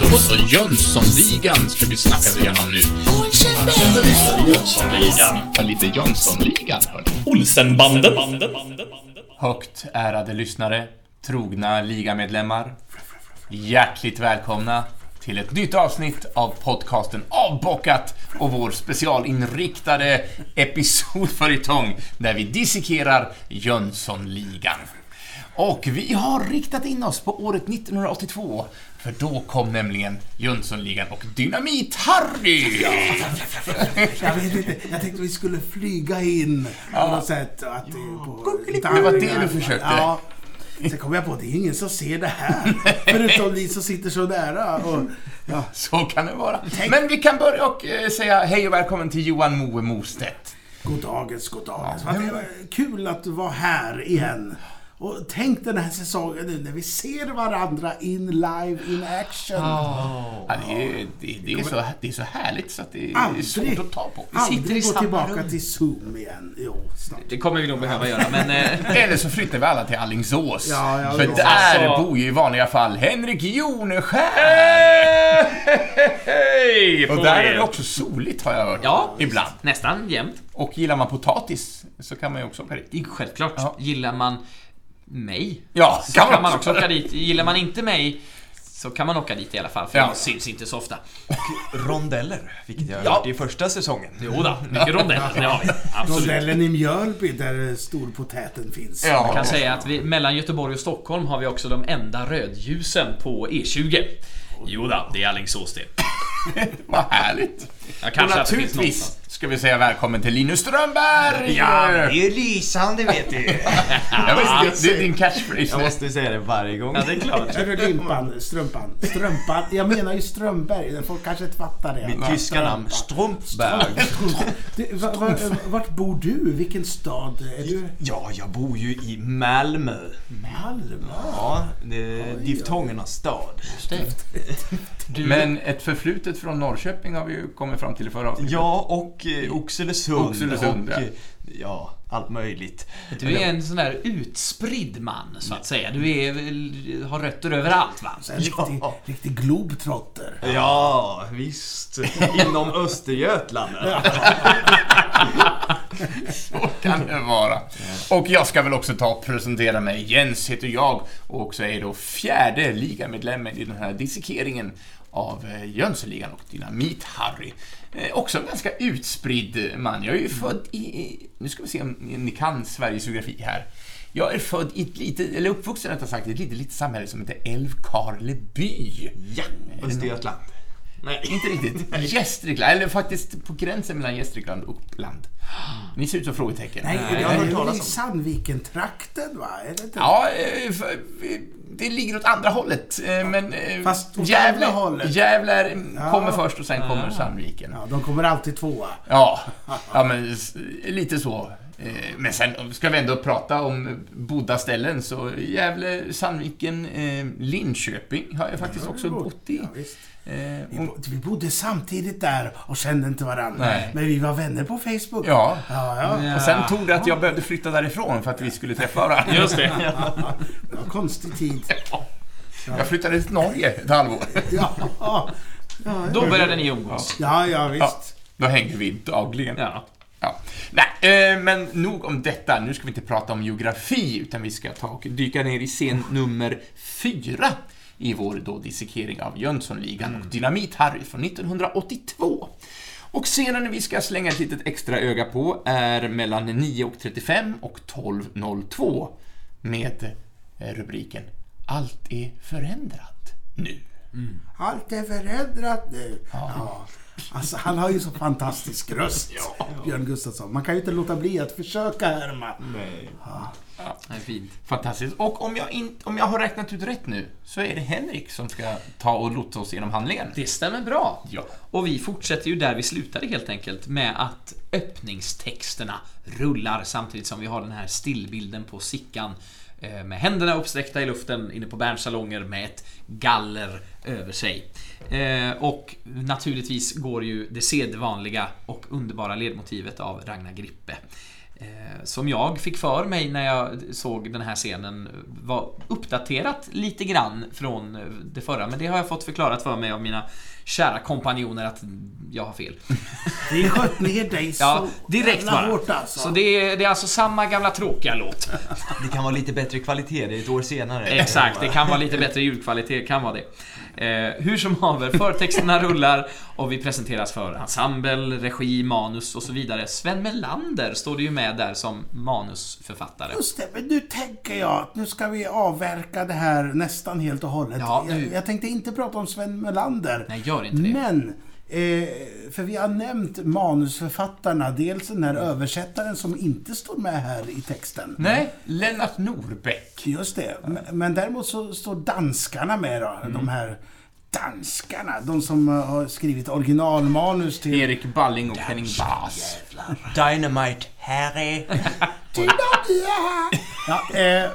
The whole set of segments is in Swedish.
Då så, Jönssonligan ska vi snacka igenom nu. Jönssonligan. Ja, lite Jönssonligan, hörni. Olsenbanden. Högt ärade lyssnare, trogna ligamedlemmar. Hjärtligt välkomna till ett nytt avsnitt av podcasten Avbockat och vår specialinriktade episodföljetong där vi dissekerar Jönssonligan. Och vi har riktat in oss på året 1982, för då kom nämligen Jönssonligan och Dynamit-Harry! Jag vet inte, jag tänkte vi skulle flyga in på något sätt. Att det, på, Det var det du försökte. Ja. Sen kom jag på det är ingen som ser det här. Förutom ni som sitter så nära. Och, ja. Så kan det vara. Men vi kan börja och eh, säga hej och välkommen till Johan Moe Mostedt. God dagens, god dagens. Var kul att du var här igen. Och tänk den här säsongen nu när vi ser varandra in live, in action. Ja, det, är, det, det, är så, det är så härligt så att det är Aldrig. svårt att ta på. Aldrig gå tillbaka till Zoom igen. Jo, snart. Det kommer vi nog behöva göra, men... eh, Eller så flyttar vi alla till Alingsås. Ja, ja, för ja. där Alltså- bor ju i vanliga fall Henrik Joneskär. Hej Och där er. är det också soligt har jag hört. Ja, Ibland. nästan jämt. Och gillar man potatis så kan man ju också åka dit. Är Självklart. Ja. Gillar man mig, Ja, så kan man också åka dit. Gillar man inte mig, så kan man åka dit i alla fall, för Ja. jag syns inte så ofta. rondeller, vilket jag har Ja. hört i första säsongen. Jo då, mycket rondeller, det har vi. Absolut. Rondellen i Mjölby där storpotäten finns. Ja. Jag kan säga att vi, mellan Göteborg och Stockholm har vi också de enda rödljusen på E20. Jo då, det är Alingsås det. Vad härligt. Ja, Och kanske att det finns naturligtvis. Ska vi säga välkommen till Linus Strömberg! Ja, det är lysande vet du. Ja, visst, det, det är din catchphrase. Jag måste säga det varje gång. Ja, det är klart. Du limpan, strumpan? Strumpan. Jag menar ju Strömberg. Folk kanske inte fattar det. Mitt tyska namn, Strumpberg. Vart bor du? Vilken stad är du? Ja, jag bor ju i Malmö. Malmö? Ja, det är diftongernas stad. Du, Men ett förflutet från Norrköping har vi ju kommit fram till i förra avsnittet. Ja, och eh, Oxelösund. Oxelösund, och, ja. eh, ja, allt möjligt. du är en sån där utspridd man, så att säga. Du är, har rötter överallt, va? En riktig, riktig globetrotter. Ja, visst. Inom Östergötland. Så kan det vara. Och jag ska väl också ta och presentera mig. Jens heter jag och också är då fjärde ligamedlemmen i den här dissekeringen av eh, Jönssonligan och Dynamit-Harry. Eh, också en ganska utspridd man. Jag är ju född i, i- nu ska vi se om ni kan Sveriges geografi här. Jag är född i ett litet, eller uppvuxen rättare sagt, i ett litet, litet samhälle som heter Älvkarleby. Ja, Östergötland. Nej. Inte riktigt. Gästrikland, eller faktiskt på gränsen mellan Gästrikland och Uppland. Ni ser ut som frågetecken. Nej, jag det har hört talas i om. Sandviken-trakten va? Är det inte? Ja, eh, för- det ligger åt andra hållet. eh, Men eh, Fast åt Gävle, andra hållet. Gävle är- Ja. kommer först och sen kommer Sandviken. Ja, de kommer alltid tvåa. Ja, ja men lite så. Eh, Men sen ska vi ändå prata om bodda ställen, så Gävle, Sandviken, eh, Linköping har jag faktiskt också bott i. Ja. Eh, Vi, bodde samtidigt där och kände inte varandra. Nej. Men vi var vänner på Facebook. Ja. Ja, ja. Och sen tog det att jag behövde flytta därifrån för att vi skulle träffa varandra. Just det. Det var konstig tid. Jag flyttade till Norge ett halvår. Ja, ja, Då började ni umgås. ja, ja Ja, visst. då hängde vi dagligen. Ja. Ja. Nej, eh, men nog om detta. Nu ska vi inte prata om geografi, utan vi ska ta och dyka ner i scen nummer fyra i vår då dissekering av Jönssonligan och Dynamit-Harry från 1982. Och scenen vi ska slänga ett litet extra öga på är mellan 9.35 och 12.02 med eh, rubriken Allt är förändrat nu. Allt är förändrat nu. Ja. Alltså, han har ju så fantastisk röst, Björn Gustafsson. Man kan ju inte låta bli att försöka härma. Nej. Det är fint. Fantastiskt. Och om jag, in, om jag har räknat ut rätt nu, så är det Henrik som ska ta och lotsa oss genom handlingen. Det stämmer bra. Ja. Och vi fortsätter ju där vi slutade helt enkelt med att öppningstexterna rullar samtidigt som vi har den här stillbilden på Sickan eh, med händerna uppsträckta i luften inne på Berns salonger med ett galler över sig. Eh, Och naturligtvis går ju det sedvanliga och underbara ledmotivet av Ragnar Grippe. eh, som jag fick för mig när jag såg den här scenen var uppdaterat lite grann från det förra, men det har jag fått förklarat för mig av mina kära kompanjoner att jag har fel. Vi sköt ner dig så Ja, direkt bara. hårt alltså. Så det är, det är alltså samma gamla tråkiga låt. Det kan vara lite bättre kvalitet, det är ett år senare. Exakt, det kan vara lite bättre ljudkvalitet, kan vara det. Eh, hur som haver, förtexterna rullar och vi presenteras för ensemble, regi, manus och så vidare. Sven Melander står det ju med där som manusförfattare. Just det, men nu tänker jag att nu ska vi avverka det här nästan helt och hållet. Ja, nu- jag, jag tänkte inte prata om Sven Melander. Nej, gör inte det. Men, eh, för vi har nämnt manusförfattarna. Dels den här översättaren som inte står med här i texten. Nej, Lennart Norbeck. Just det. Men, men däremot så står danskarna med då. Mm. De här danskarna. De som eh, har skrivit originalmanus till... Erik Balling och Henning Baas. Dynamite Harry. Ja, eh,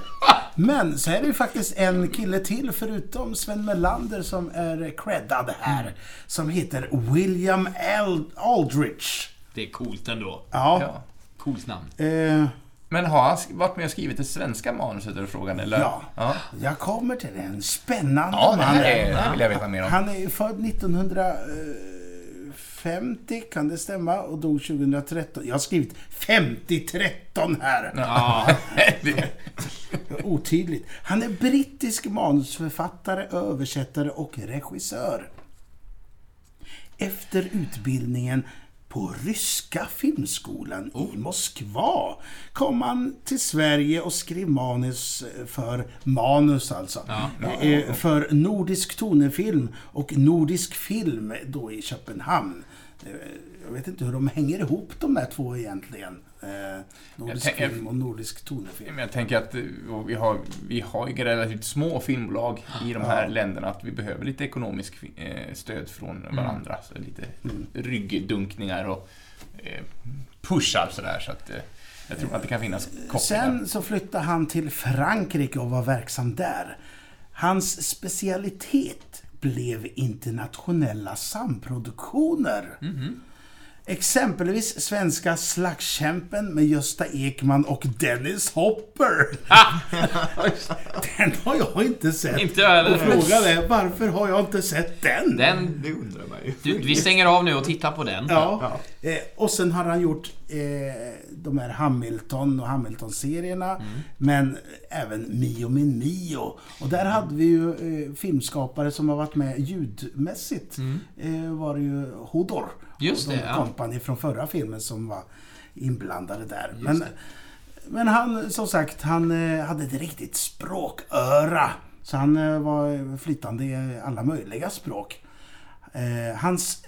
men så är det ju faktiskt en kille till förutom Sven Melander som är creddad här. Som heter William Al- Aldrich. Det är coolt ändå. Ja. Ja. Coolt namn. Eh, Men har han varit med och skrivit det svenska manuset, är det frågan? Eller? Ja. Ja, jag kommer till det. En spännande ja det man. det här vill jag veta mer om. Han är född 1950, kan det stämma? Och dog 2013. Jag har skrivit 5013 här. Ja, Det- Otydligt. Han är brittisk manusförfattare, översättare och regissör. Efter utbildningen på Ryska filmskolan i Moskva kom han till Sverige och skrev manus för manus alltså. Eh, För Nordisk tonefilm och Nordisk film då i Köpenhamn. Eh, Jag vet inte hur de hänger ihop de där två egentligen. Eh, Nordisk tänker- film och Nordisk tonefilm. Men jag tänker att eh, vi har, vi har ju relativt små filmbolag i de här länderna, att vi behöver lite ekonomisk eh, stöd från varandra. Så lite ryggdunkningar och eh, pushar sådär. Så att, eh, jag tror att det kan finnas kopplingar. Sen så flyttade han till Frankrike och var verksam där. Hans specialitet blev internationella samproduktioner. Exempelvis svenska Slagskämpen med Gösta Ekman och Dennis Hopper. den har jag inte sett. Inte jag heller. Och frågan är, varför har jag inte sett den? den... Det undrar man ju. Du, vi stänger av nu och tittar på den. Ja. Eh, och sen har han gjort eh, de här Hamilton och Hamilton-serierna. Men även Mio min Mio. Och där hade vi ju eh, filmskapare som har varit med ljudmässigt. Eh, var det ju Hodor. Just och det, de ja. kompani från förra filmen som var inblandade där. Men, men han, som sagt, han eh, hade ett riktigt språköra. Så han eh, var flytande i alla möjliga språk. Hans,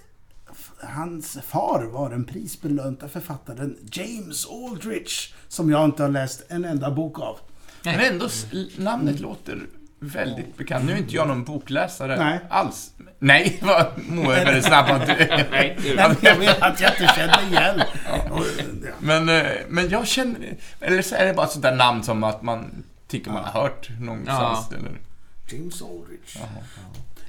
hans far var den prisbelönta författaren James Aldrich. Som jag inte har läst en enda bok av. Men ändå, namnet låter väldigt bekant. Nu är inte jag någon bokläsare Nej. alls. Nej, vad är väldigt snabb att... Nej, Nej, jag vet att jag inte kände igen. Ja. Men, eh, men jag känner... Eller så är det bara ett sånt där namn som att man tycker man har hört någonstans. Eller, James Aldrich. Eh,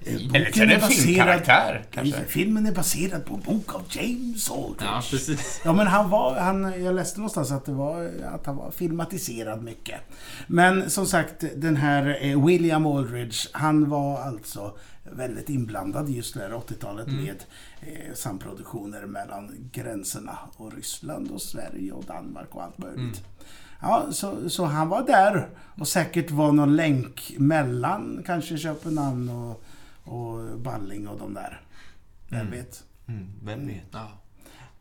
eller så är det en filmkaraktär, kanske. Filmen är baserad på en bok av James Aldrich. Ja, precis. Ja, men han var, han, jag läste någonstans att, det var, att han var filmatiserad mycket. Men som sagt, den här eh, William Aldridge, han var alltså väldigt inblandad just det här 80-talet med eh, samproduktioner mellan gränserna och Ryssland och Sverige och Danmark och allt möjligt. Ja, så, så han var där och säkert var någon länk mellan kanske Köpenhamn och, och Balling och de där. Vem vet? Mm, vem vet? Ja.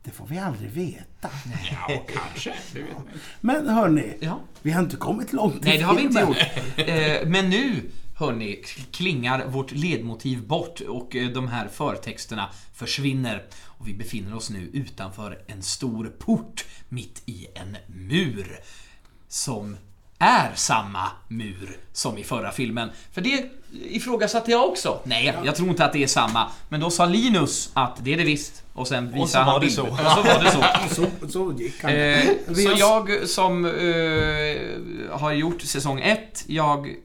Det får vi aldrig veta. ja, kanske. Det vet. Men hörni, Ja. vi har inte kommit långt Nej, det har vi inte gjort. Eh, men nu, hörni, klingar vårt ledmotiv bort och eh, de här förtexterna försvinner. Och vi befinner oss nu utanför en stor port mitt i en mur. Som är samma mur som i förra filmen. För det ifrågasatte jag också. Nej, jag tror inte att det är samma. Men då sa Linus att det är det visst. Och sen visade han så. Och så var det så. Så, så gick han. Eh, så jag som eh, har gjort säsong 1, jag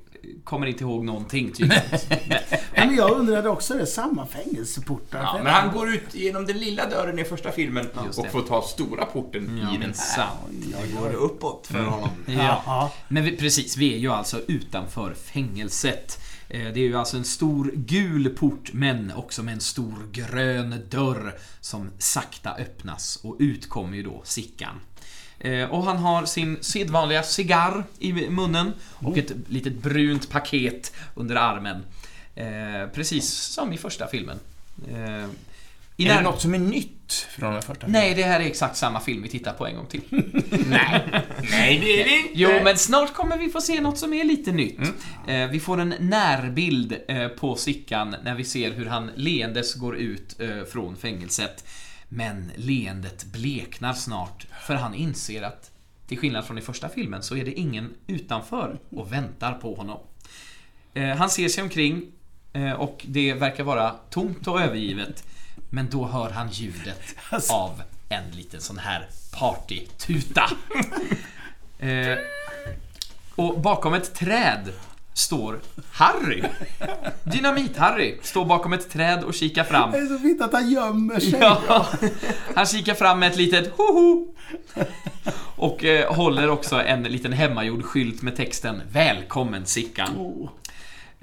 kommer inte ihåg någonting tydligen. Nej, men jag undrade också det. Samma fängelseportar. Ja, men han går ut genom den lilla dörren i första filmen och det. får ta stora porten i den här. Det går uppåt för honom. Ja. Ja. Men vi, precis, vi är ju alltså utanför fängelset. Eh, Det är ju alltså en stor gul port, men också med en stor grön dörr som sakta öppnas och ut kommer ju då Sickan. Eh, Och han har sin sedvanliga cigarr i munnen och ett litet brunt paket under armen. Eh, Precis som i första filmen. Eh, I Är det när- något som är nytt från den första Nej, det här är exakt samma film vi tittar på en gång till. Nej, nej det är det inte. Jo, men snart kommer vi få se något som är lite nytt. Eh, vi får en närbild eh, på Sickan när vi ser hur han leendes går ut eh, från fängelset. Men leendet bleknar snart, för han inser att till skillnad från i första filmen så är det ingen utanför och väntar på honom. Eh, han ser sig omkring eh, och det verkar vara tomt och övergivet. Men då hör han ljudet av en liten sån här partytuta. Eh, och bakom ett träd står Harry. Dynamit-Harry står bakom ett träd och kikar fram. Det är så fint att han gömmer sig. Ja, han kikar fram med ett litet hoho. Och eh, håller också en liten hemmagjord skylt med texten Välkommen Sickan. Oh.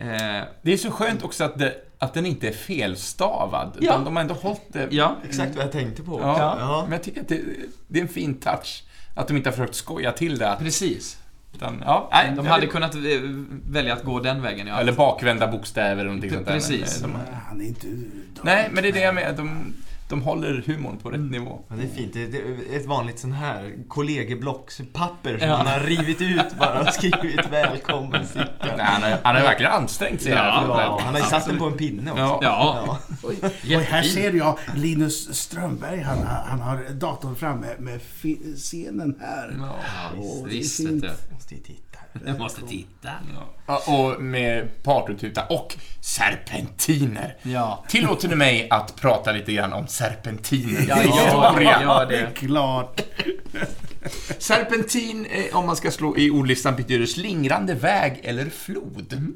Eh, Det är så skönt också att, det, att den inte är felstavad. Ja. Utan de har ändå hållit det. ja, Exakt vad jag tänkte på. Ja, Ja. Men jag tycker att det, det är en fin touch. Att de inte har försökt skoja till det. precis. Utan, ja, nej, De hade vill- kunnat eh, välja att gå den vägen, ja. Eller bakvända bokstäver eller någonting Pre- sånt där. precis. Eh, Han är inte... De, nej, men det är det jag menar. De, de håller humorn på rätt nivå. Ja, det är fint. Det är ett vanligt sån här kollegieblockspapper som Ja. han har rivit ut bara och skrivit välkommen Sickan. Nej, han, har, han har verkligen ansträngt sig. Ja, här. Ja, han har ju satt den på en pinne också. Ja. Ja, Och här ser jag Linus Strömberg. Han, han har datorn framme med scenen här. Ja. Åh, det är visst du. Jag måste titta. Ja, Och med partytuta och serpentiner. Ja. Tillåter ni mig att prata lite grann om serpentiner? Ja, ja, ja, det. Klart. Serpentin, eh, om man ska slå i ordlistan, betyder slingrande väg eller flod.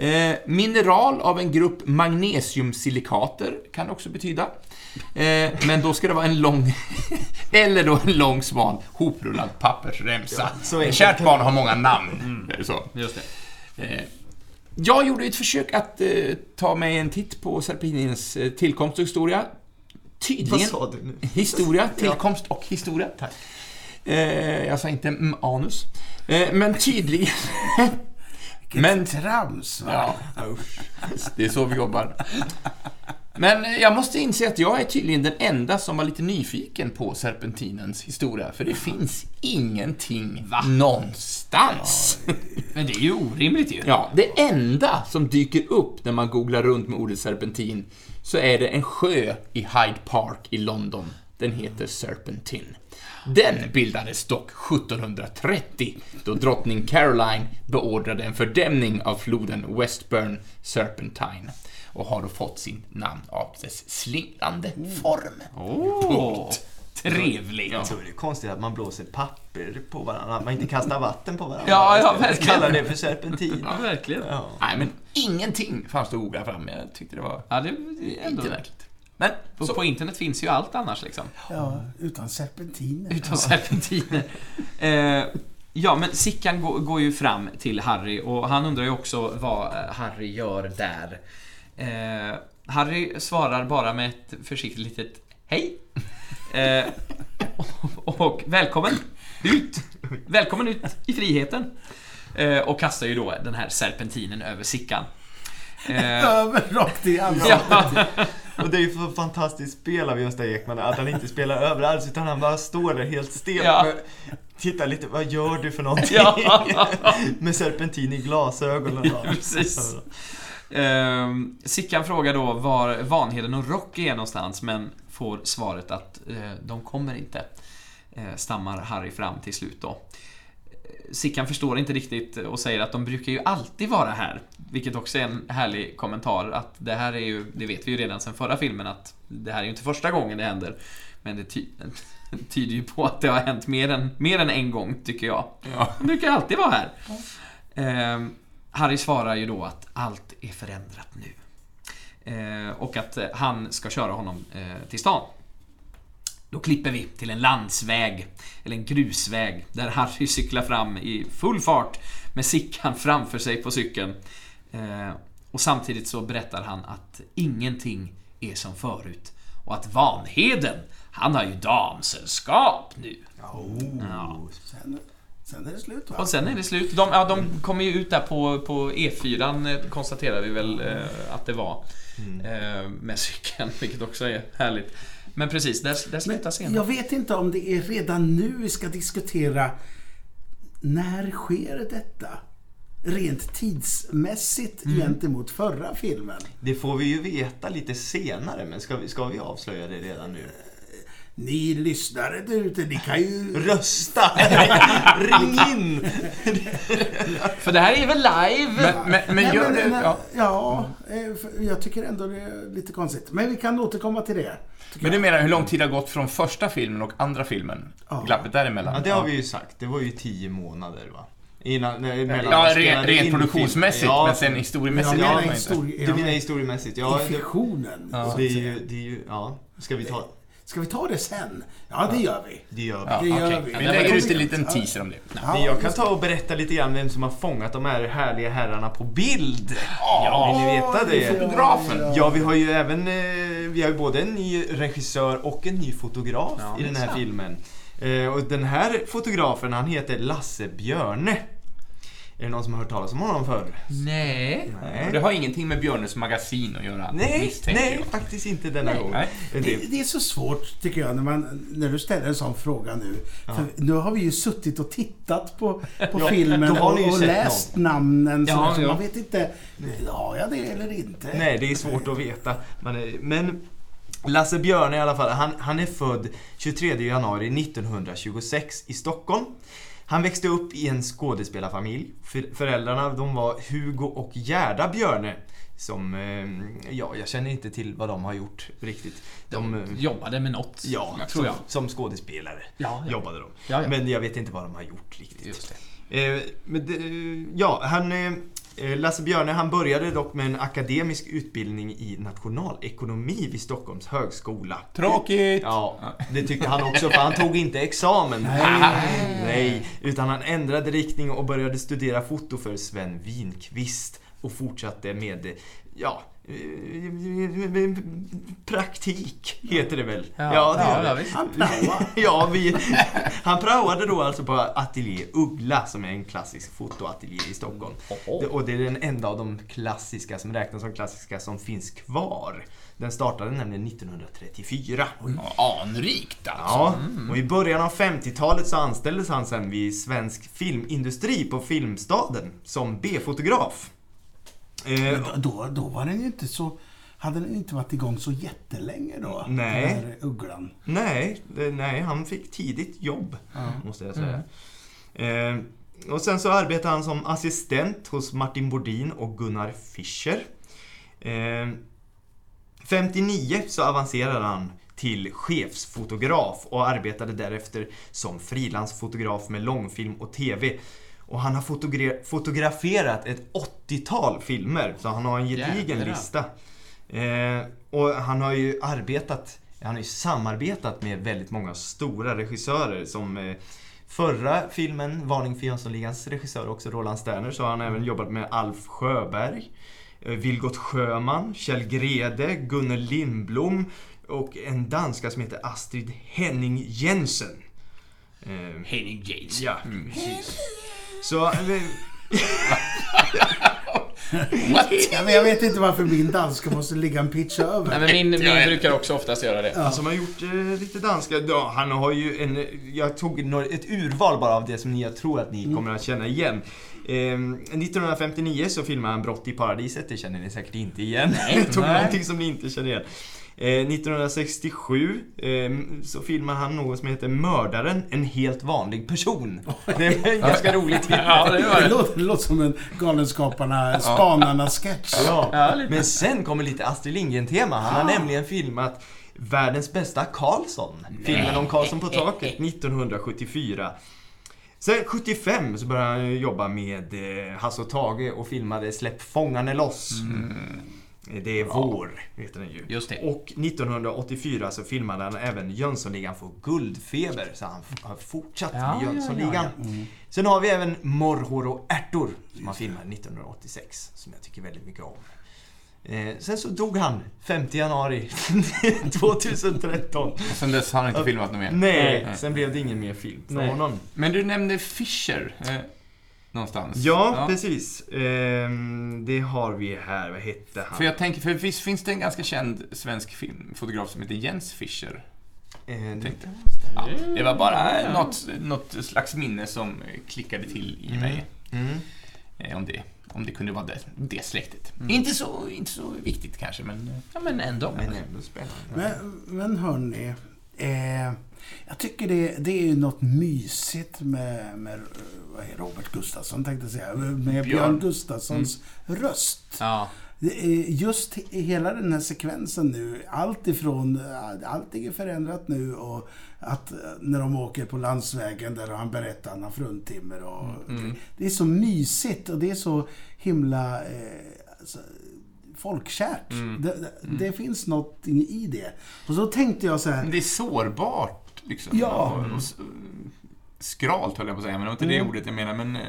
Eh, mineral av en grupp magnesiumsilikater kan det också betyda. Eh, men då ska det vara en lång, eller då en lång, smal, hoprullad pappersremsa. Ja, Kärt barn har många namn. Det så? Just det. Eh, jag gjorde ett försök att eh, ta mig en titt på serpentinens eh, tillkomst och historia. Vad Tydligen sa du nu? Historia, tillkomst och historia. Tack. Eh, jag sa inte mm, anus. Men tydligen... men... Trams, va? Ja, det är så vi jobbar. Men jag måste inse att jag är tydligen den enda som var lite nyfiken på serpentinens historia, för det finns ingenting Va? någonstans. Men det är ju orimligt ju. Ja, det enda som dyker upp när man googlar runt med ordet serpentin så är det en sjö i Hyde Park i London. Den heter Serpentin. Den bildades dock 1730 då drottning Caroline beordrade en fördämning av floden Westburn Serpentine och har då fått sin namn av dess slingrande form. Åh, trevligt. Ja. Så är det konstigt att man blåser papper på varandra, att man inte kastar vatten på varandra. Ja, ja, Jag verkligen. kallar det för serpentin. Ja, verkligen. Ja. Nej, men ingenting fanns det att googla fram. Jag tyckte det var Ja, det är ändå... inte verkligt. Men, På, så, på internet finns ju allt annars liksom. Ja, utan serpentiner. Utan serpentiner. Eh, ja, men Sickan går, går ju fram till Harry och han undrar ju också vad eh, Harry gör där. Eh, Harry svarar bara med ett försiktigt litet hej. Eh, och, och välkommen ut! Välkommen ut i friheten! Eh, och kastar ju då den här serpentinen över Sickan. Eh, Över rakt i ansiktet. ja, Och det är ju så fantastiskt spel av Gösta Ekman att han inte spelar över alls utan han bara står där helt stel. Ja. Tittar lite, vad gör du för någonting? Ja. Med serpentin i glasögonen. Precis. Ehm, Sickan frågar då var Vanheden och Rocky är någonstans, men får svaret att eh, de kommer inte. Eh, stammar Harry fram till slut då. Eh, Sickan förstår inte riktigt och säger att de brukar ju alltid vara här. Vilket också är en härlig kommentar. Att det här är ju, det vet vi ju redan sedan förra filmen, att det här är ju inte första gången det händer. Men det ty tyder ju på att det har hänt mer än, mer än en gång, tycker jag. ja. De brukar alltid vara här. Ehm, Harry svarar ju då att allt är förändrat nu. Eh, och att eh, han ska köra honom eh, till stan. Då klipper vi till en landsväg, eller en grusväg, där Harry cyklar fram i full fart med Sickan framför sig på cykeln. Eh, och samtidigt så berättar han att ingenting är som förut. Och att Vanheden, han har ju damsällskap nu. Ja. Sen, sen är det slut va? Och sen är det slut. De, ja, de kommer ju ut där på, på E4 eh, konstaterar vi väl eh, att det var. Eh, med cykeln, vilket också är härligt. Men precis, där, där slutar scenen. Jag vet inte om det är redan nu vi ska diskutera när sker detta? Rent tidsmässigt Mm. gentemot förra filmen. Det får vi ju veta lite senare, men ska vi, ska vi avslöja det redan nu? Ni lyssnare där ute, ni kan ju... Rösta! Ring in! För det här är väl live? Men, men, men Nej, gör men, det... men, Ja. ja, eh, jag tycker ändå det är lite konstigt. Men vi kan återkomma till det. Men du jag. menar hur lång tid det har gått från första filmen och andra filmen? Ja. Glappet däremellan? Ja, det har vi ju sagt. Det var ju tio månader, va? Innan, nej, mellan Ja, rent, film. produktionsmässigt, Ja, men sen Men historiemässigt jag vet menar man inte. histori- Du menar historiemässigt? Ja, i fiktionen. att det är ju, det är ju, ja. Ska vi ta, Ska vi ta det sen? Ja, det gör vi. det gör vi. Ja, Det gör okej. vi. Vi lägger ut en liten teaser om det. Ja, jag kan ta och berätta lite grann vem som har fångat de här härliga herrarna på bild. Ja, Vill ni veta det? fotografen. Ja, vi har ju även eh, vi har ju både en ny regissör och en ny fotograf Ja, i den här sant. filmen. Eh, och den här fotografen, han heter Lasse Björne. Är det någon som har hört talas om honom förr? Nej. Och Det har ingenting med Björnes magasin att göra, Nej, nej, jag. faktiskt inte denna gång. Nej. Det, Det, är så svårt tycker jag när, man, när du ställer en sån fråga nu. För nu har vi ju suttit och tittat på, på Ja, filmen och, och läst namnen. Ja, sådär, så ja. Man vet inte, har jag det eller inte? Nej, det är svårt att veta. Men, eh, men Lasse Björne i alla fall, han, han är född 23 januari 1926 i Stockholm. Han växte upp i en skådespelarfamilj. För, föräldrarna de var Hugo och Gerda Björne. Som, eh, ja, jag känner inte till vad de har gjort riktigt. De, eh, Jobbade med något, ja, tror jag. Som, som skådespelare Ja, ja. jobbade de. Ja. Men jag vet inte vad de har gjort riktigt. Eh, men det, ja, han, Lasse Björne han började dock med en akademisk utbildning i nationalekonomi vid Stockholms högskola. Tråkigt! Ja, det tyckte han också för han tog inte examen. Nej, utan han ändrade riktning och började studera foto för Sven Winqvist och fortsatte med, ja, praktik heter det väl? Ja, det ja, gör ja, det. visst. Han praoar. Ja, vi, han praoade då alltså på Ateljé Uggla som är en klassisk fotoateljé i Stockholm. Det- Och det är den enda av de klassiska som räknas som klassiska som finns kvar. Den startade nämligen 1934. Ja, Anrikt alltså. Ja, och i början av 50-talet så anställdes han sen vid Svensk Filmindustri på Filmstaden som B-fotograf. Eh, då, då, då var den ju inte så... Hade den inte varit igång så jättelänge då? Nej. Den här ugglan. Nej, nej, han fick tidigt jobb, måste jag säga. Eh, och sen så arbetade han som assistent hos Martin Bodin och Gunnar Fischer. Eh, 59 så avancerade han till chefsfotograf och arbetade därefter som frilansfotograf med långfilm och TV. Och han har fotogra- fotograferat ett 80-tal filmer, så han har en gedigen Jädrar. lista. Eh, och han har ju arbetat, han har ju samarbetat med väldigt många stora regissörer som eh, Förra filmen, Varning för Jönssonligans regissör, också Roland Sterner, så har han även jobbat med Alf Sjöberg, eh, Vilgot Sjöman, Kjell Grede, Gunnel Lindblom och en danska som heter Astrid Henning Jensen. Eh, Henning James. ja, precis. Så... eh, Ja, men jag vet inte varför min danska måste ligga en pitch över. Nej, men min, min brukar också oftast göra det. Han som har gjort eh, lite danska, ja, han har ju en, jag tog ett urval bara av det som ni, jag tror att ni kommer att känna igen. Eh, 1959 så filmade han Brott i paradiset, det känner ni säkert inte igen. jag tog nej. någonting som ni inte känner igen. Eh, 1967 eh, så filmade han något som heter Mördaren, en helt vanlig person. Det är en ganska rolig titel. Ja, det Det det. låter, det låter som en Galenskaparna, Spanarna-sketch. Ja, Ja, lite. men sen kommer lite Astrid Lindgren-tema. Han har nämligen filmat Världens bästa Karlsson. Filmen om Karlsson på taket 1974. Sen 75 så började han jobba med eh, Hasse och Tage och filmade Släpp fångarne loss. Eh, Det är vår, heter den ju. Just det. Och 1984 så filmade han även Jönssonligan får guldfeber, så han har fortsatt Ja, med ja, Jönssonligan. ja, Sen har vi även Morrhår och ärtor, som han filmade 1986, som jag tycker väldigt mycket om. Eh, sen så dog han 5 januari 2013. Och sen dess har han inte filmat något mer. Nej, Nej. sen blev det ingen mer film för honom. Men du nämnde Fischer eh, någonstans. Ja, precis. Ehm, det har vi här. Vad hette han? För jag tänker, för visst finns det en ganska känd svensk film, fotograf som heter Jens Fischer? Eh, det- Tänkte. Ja, det var bara något, något slags minne som klickade till i mig. Mm. Eh, Om det, om det kunde vara det, det släktet. Inte, så, inte så viktigt kanske, men... Ja, men ändå. Men ändå spännande. Men, men hörni, eh, jag tycker det, det är ju något mysigt med, med vad är Robert Gustafsson tänkte jag säga, med Björn, Björn. Gustafssons röst. Ja. Just hela den här sekvensen nu, allt ifrån, allting är förändrat nu och att eh, när de åker på landsvägen där han berättar han har fruntimmer och det är så mysigt och det är så himla eh, alltså, folkkärt. Det, det, det finns någonting i det. Och så tänkte jag så här, Men det är sårbart, liksom. Ja. Och, och, s- skralt höll jag på att säga, men det var inte det Mm. ordet jag menar, men... Eh,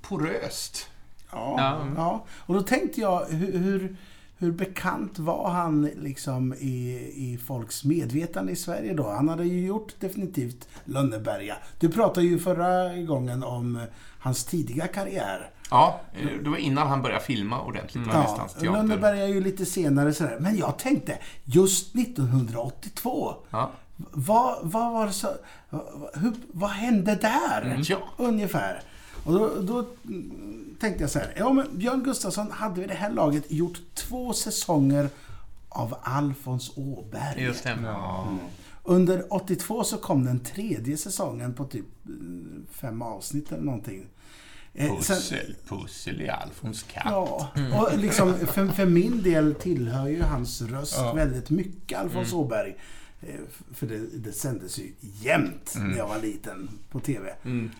poröst. Ja, Ja. ja. Och då tänkte jag, hur, hur, hur bekant var han liksom i, i folks medvetande i Sverige då? Han hade ju gjort definitivt Lönneberga. Du pratade ju förra gången om hans tidiga karriär. Ja, det var innan han började filma ordentligt, var Ja. Lönneberga är ju lite senare sådär. Men jag tänkte, just 1982. Ja. Vad, vad var så... Hur, vad hände där? Mm. Ungefär. Och då, då mm, tänkte jag så här. Ja, men Björn Gustafsson hade vid det här laget gjort två säsonger av Alfons Åberg. Just det. Under 82 så kom den tredje säsongen på typ mm, fem avsnitt eller någonting. Eh, sen- Pussel, pussel i Alfons katt. Ja, och liksom för, för min del tillhör ju hans röst Ja. väldigt mycket Alfons Åberg. Eh, För det, det sändes ju jämt när jag var liten på TV.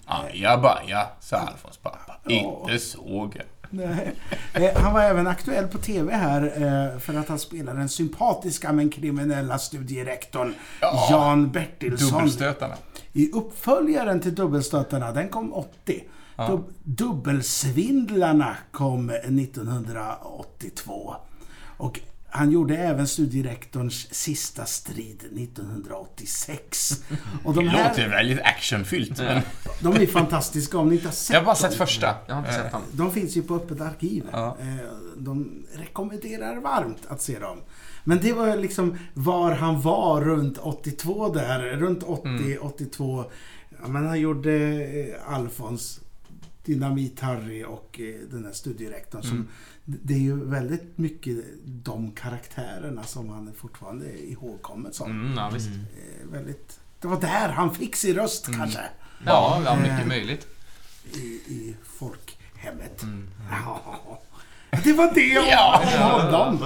Ajabaja, sa Alfons pappa. Ja. Inte såg jag. Nej. Eh, Han var även aktuell på TV här eh, för att han spelar den sympatiska men kriminella studierektorn Ja. Jan Bertilsson. Dubbelstötarna. I uppföljaren till Dubbelstötarna, den kom 80. Dub- Dubbelsvindlarna kom 1982. Och han gjorde även studierektorns sista strid 1986. Och de Det här, låter väldigt actionfyllt, men de är fantastiska om ni inte har sett jag har bara sett dem. första. Jag har inte sett dem. De finns ju på Öppet arkiv. Ja. Eh, De rekommenderar varmt att se dem. Men det var liksom var han var runt 82 där. Runt 80, 82. Ja, men han gjorde eh, Alfons, Dynamit-Harry och eh, den här studierektorn. Som, det är ju väldigt mycket de karaktärerna som han fortfarande är ihågkommen som. Mm, ja, visst. Eh, Väldigt, det var där han fick sin röst kanske. Ja, ja, Eh, mycket möjligt. i, i folkhemmet. Ja. Det var det om Ja. honom.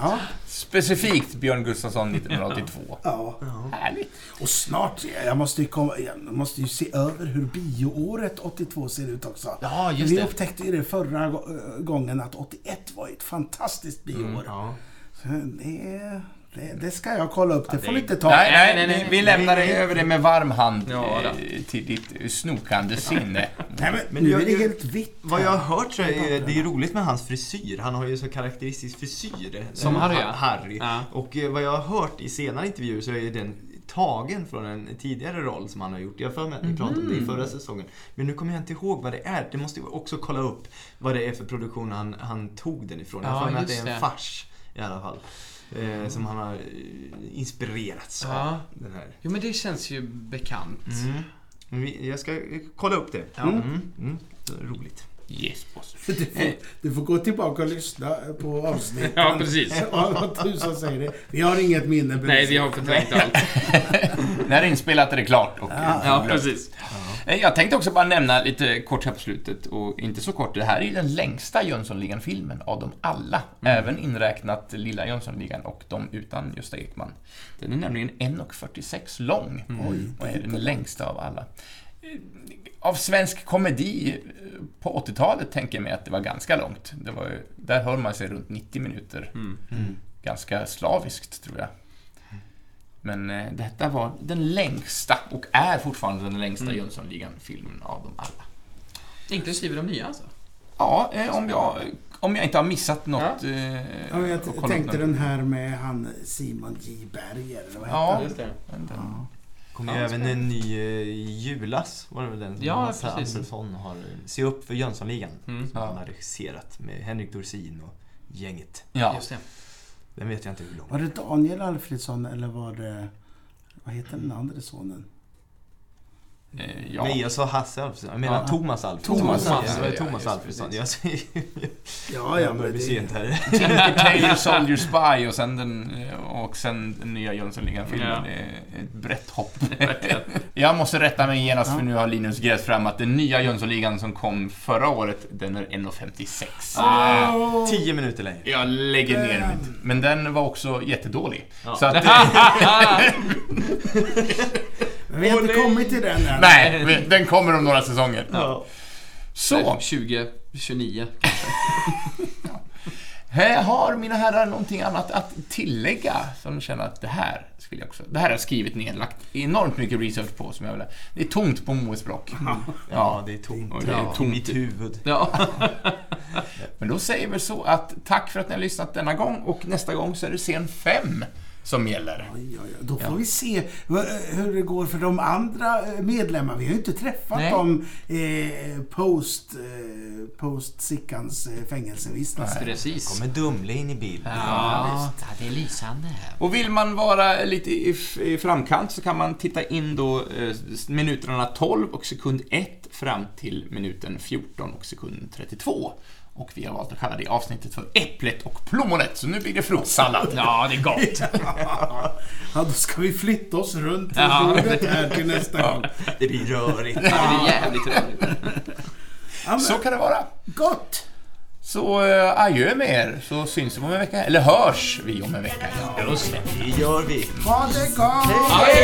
Ja, Specifikt Björn Gustafsson 1982. ja. Härligt. Och snart, jag måste ju, komma, jag måste ju se över hur bioåret 82 ser ut också. Ja, just Vi det. upptäckte ju det förra gå- gången att 81 var ett fantastiskt bioår. Ja. Så det, det, det ska jag kolla upp, det får det- ni inte ta. Nej, nej, nej, nej, nej. vi lämnar det över det med varm hand Ja, eh, till ditt snokande sinne. Nej, men, Men nu jag- är det helt vitt Vad jag har hört så är det är roligt med hans frisyr. Han har ju så karaktäristisk frisyr. Som eh, Harry, Ha- ja. Harry. Ja. Och eh, vad jag har hört i senare intervjuer så är den tagen från en tidigare roll som han har gjort. Jag för mig att ni pratade om det i förra säsongen. Men nu kommer jag inte ihåg vad det är. Det måste jag också kolla upp vad det är för produktion han, han tog den ifrån. Jag har Ja, för mig att det är en det. fars i alla fall. Eh, som han har eh, inspirerats av. Ja. Den här. Jo, men det känns ju bekant. Mm. Jag ska eh, kolla upp det. Ja. Mm. Mm. Så roligt. Yes, boss. Du får, du får gå tillbaka och lyssna på avsnittet. Ja, precis. Ja, vad tusan säger det. Vi har inget minne. Nej, vi har förträngt allt. När inspelat är det klart. Och, Ja, precis. Eh, Jag tänkte också bara nämna lite kort här på slutet, och inte så kort, det här är ju den längsta Jönssonligan-filmen av dem alla. Även inräknat Lilla Jönssonligan och de utan Gösta Ekman. Den är nämligen 1.46 lång och är den längsta av alla. av svensk komedi eh, på 80-talet tänker jag mig att det var ganska långt. Det var där höll man sig runt 90 minuter. Ganska slaviskt, tror jag. Men eh, detta var den längsta, och är fortfarande den längsta Jönssonligan-filmen av dem alla. Inklusive de nya alltså? Ja, eh, om jag, om jag inte har missat något. eh, Ja, jag tänkte något. den här med han Simon J. Berger, eller vad hette Ja, han? Just det. den- kom ju Ja, även en ny eh, Julas, var det väl den? Ja, precis. Alfredson har Se upp för Jönssonligan. Mm. Som han har regisserat med Henrik Dorsin och gänget. ja. Just det. Den vet jag inte hur lång. Var det Daniel Alfredsson eller var det... Vad heter den andra sonen? Eh, ja. Nej, jag sa Hasse Alfredson. Jag menar Ja. Thomas Alfredson. Thomas Ja, det var ja, Thomas just Alfredson. Jag säger... Ja, Jag börjar bli sent här. Tinker Tailor Soldier Spy och sen den, eh, och sen den nya Jönssonligan-filmen. Ja. Det ett brett hopp. jag måste rätta mig genast för nu har Linus grävt fram att den nya Jönssonligan som kom förra året, den är 1.56. Tio minuter längre. Jag lägger ner mitt. Men den var också jättedålig. Ja. Så att, Men vi har inte kommit till den än. nej, den kommer om några säsonger. Ja. Så, 2029. här har mina herrar någonting annat att tillägga som ni känner att det här skulle jag också... Det här har jag skrivit ner, lagt enormt mycket research på som jag vill... Det är tomt på Moes block. Ja, det är tomt. Och det är Ja, tomt. I mitt huvud. Ja. Men då säger vi så att tack för att ni har lyssnat denna gång och nästa gång så är det scen 5 som gäller. Oj, oj, oj. Då får vi se hur det går för de andra eh, medlemmarna. Vi har ju inte träffat Nej. dem eh, post, eh, post Sickans eh, fängelsevistelse. Precis. kommer Dumle in i bilden. Ja, det är lysande. Och vill man vara lite i, i framkant så kan man titta in då eh, minuterna 12 och sekund 1 fram till minuten 14 och sekund 32. Och vi har valt att kalla det avsnittet för Äpplet och plommonet, så nu blir det fruktsallad. Ja, det är gott. Ja, då ska vi flytta oss runt Ja. bordet här till nästa gång. Det blir rörigt. Det är jävligt trevligt. Ja, men, Så kan det vara. Gott! Så äh, adjö med er, så syns vi om en vecka. Eller hörs vi om en vecka. Just det, det gör vi. Ha det gott! Hej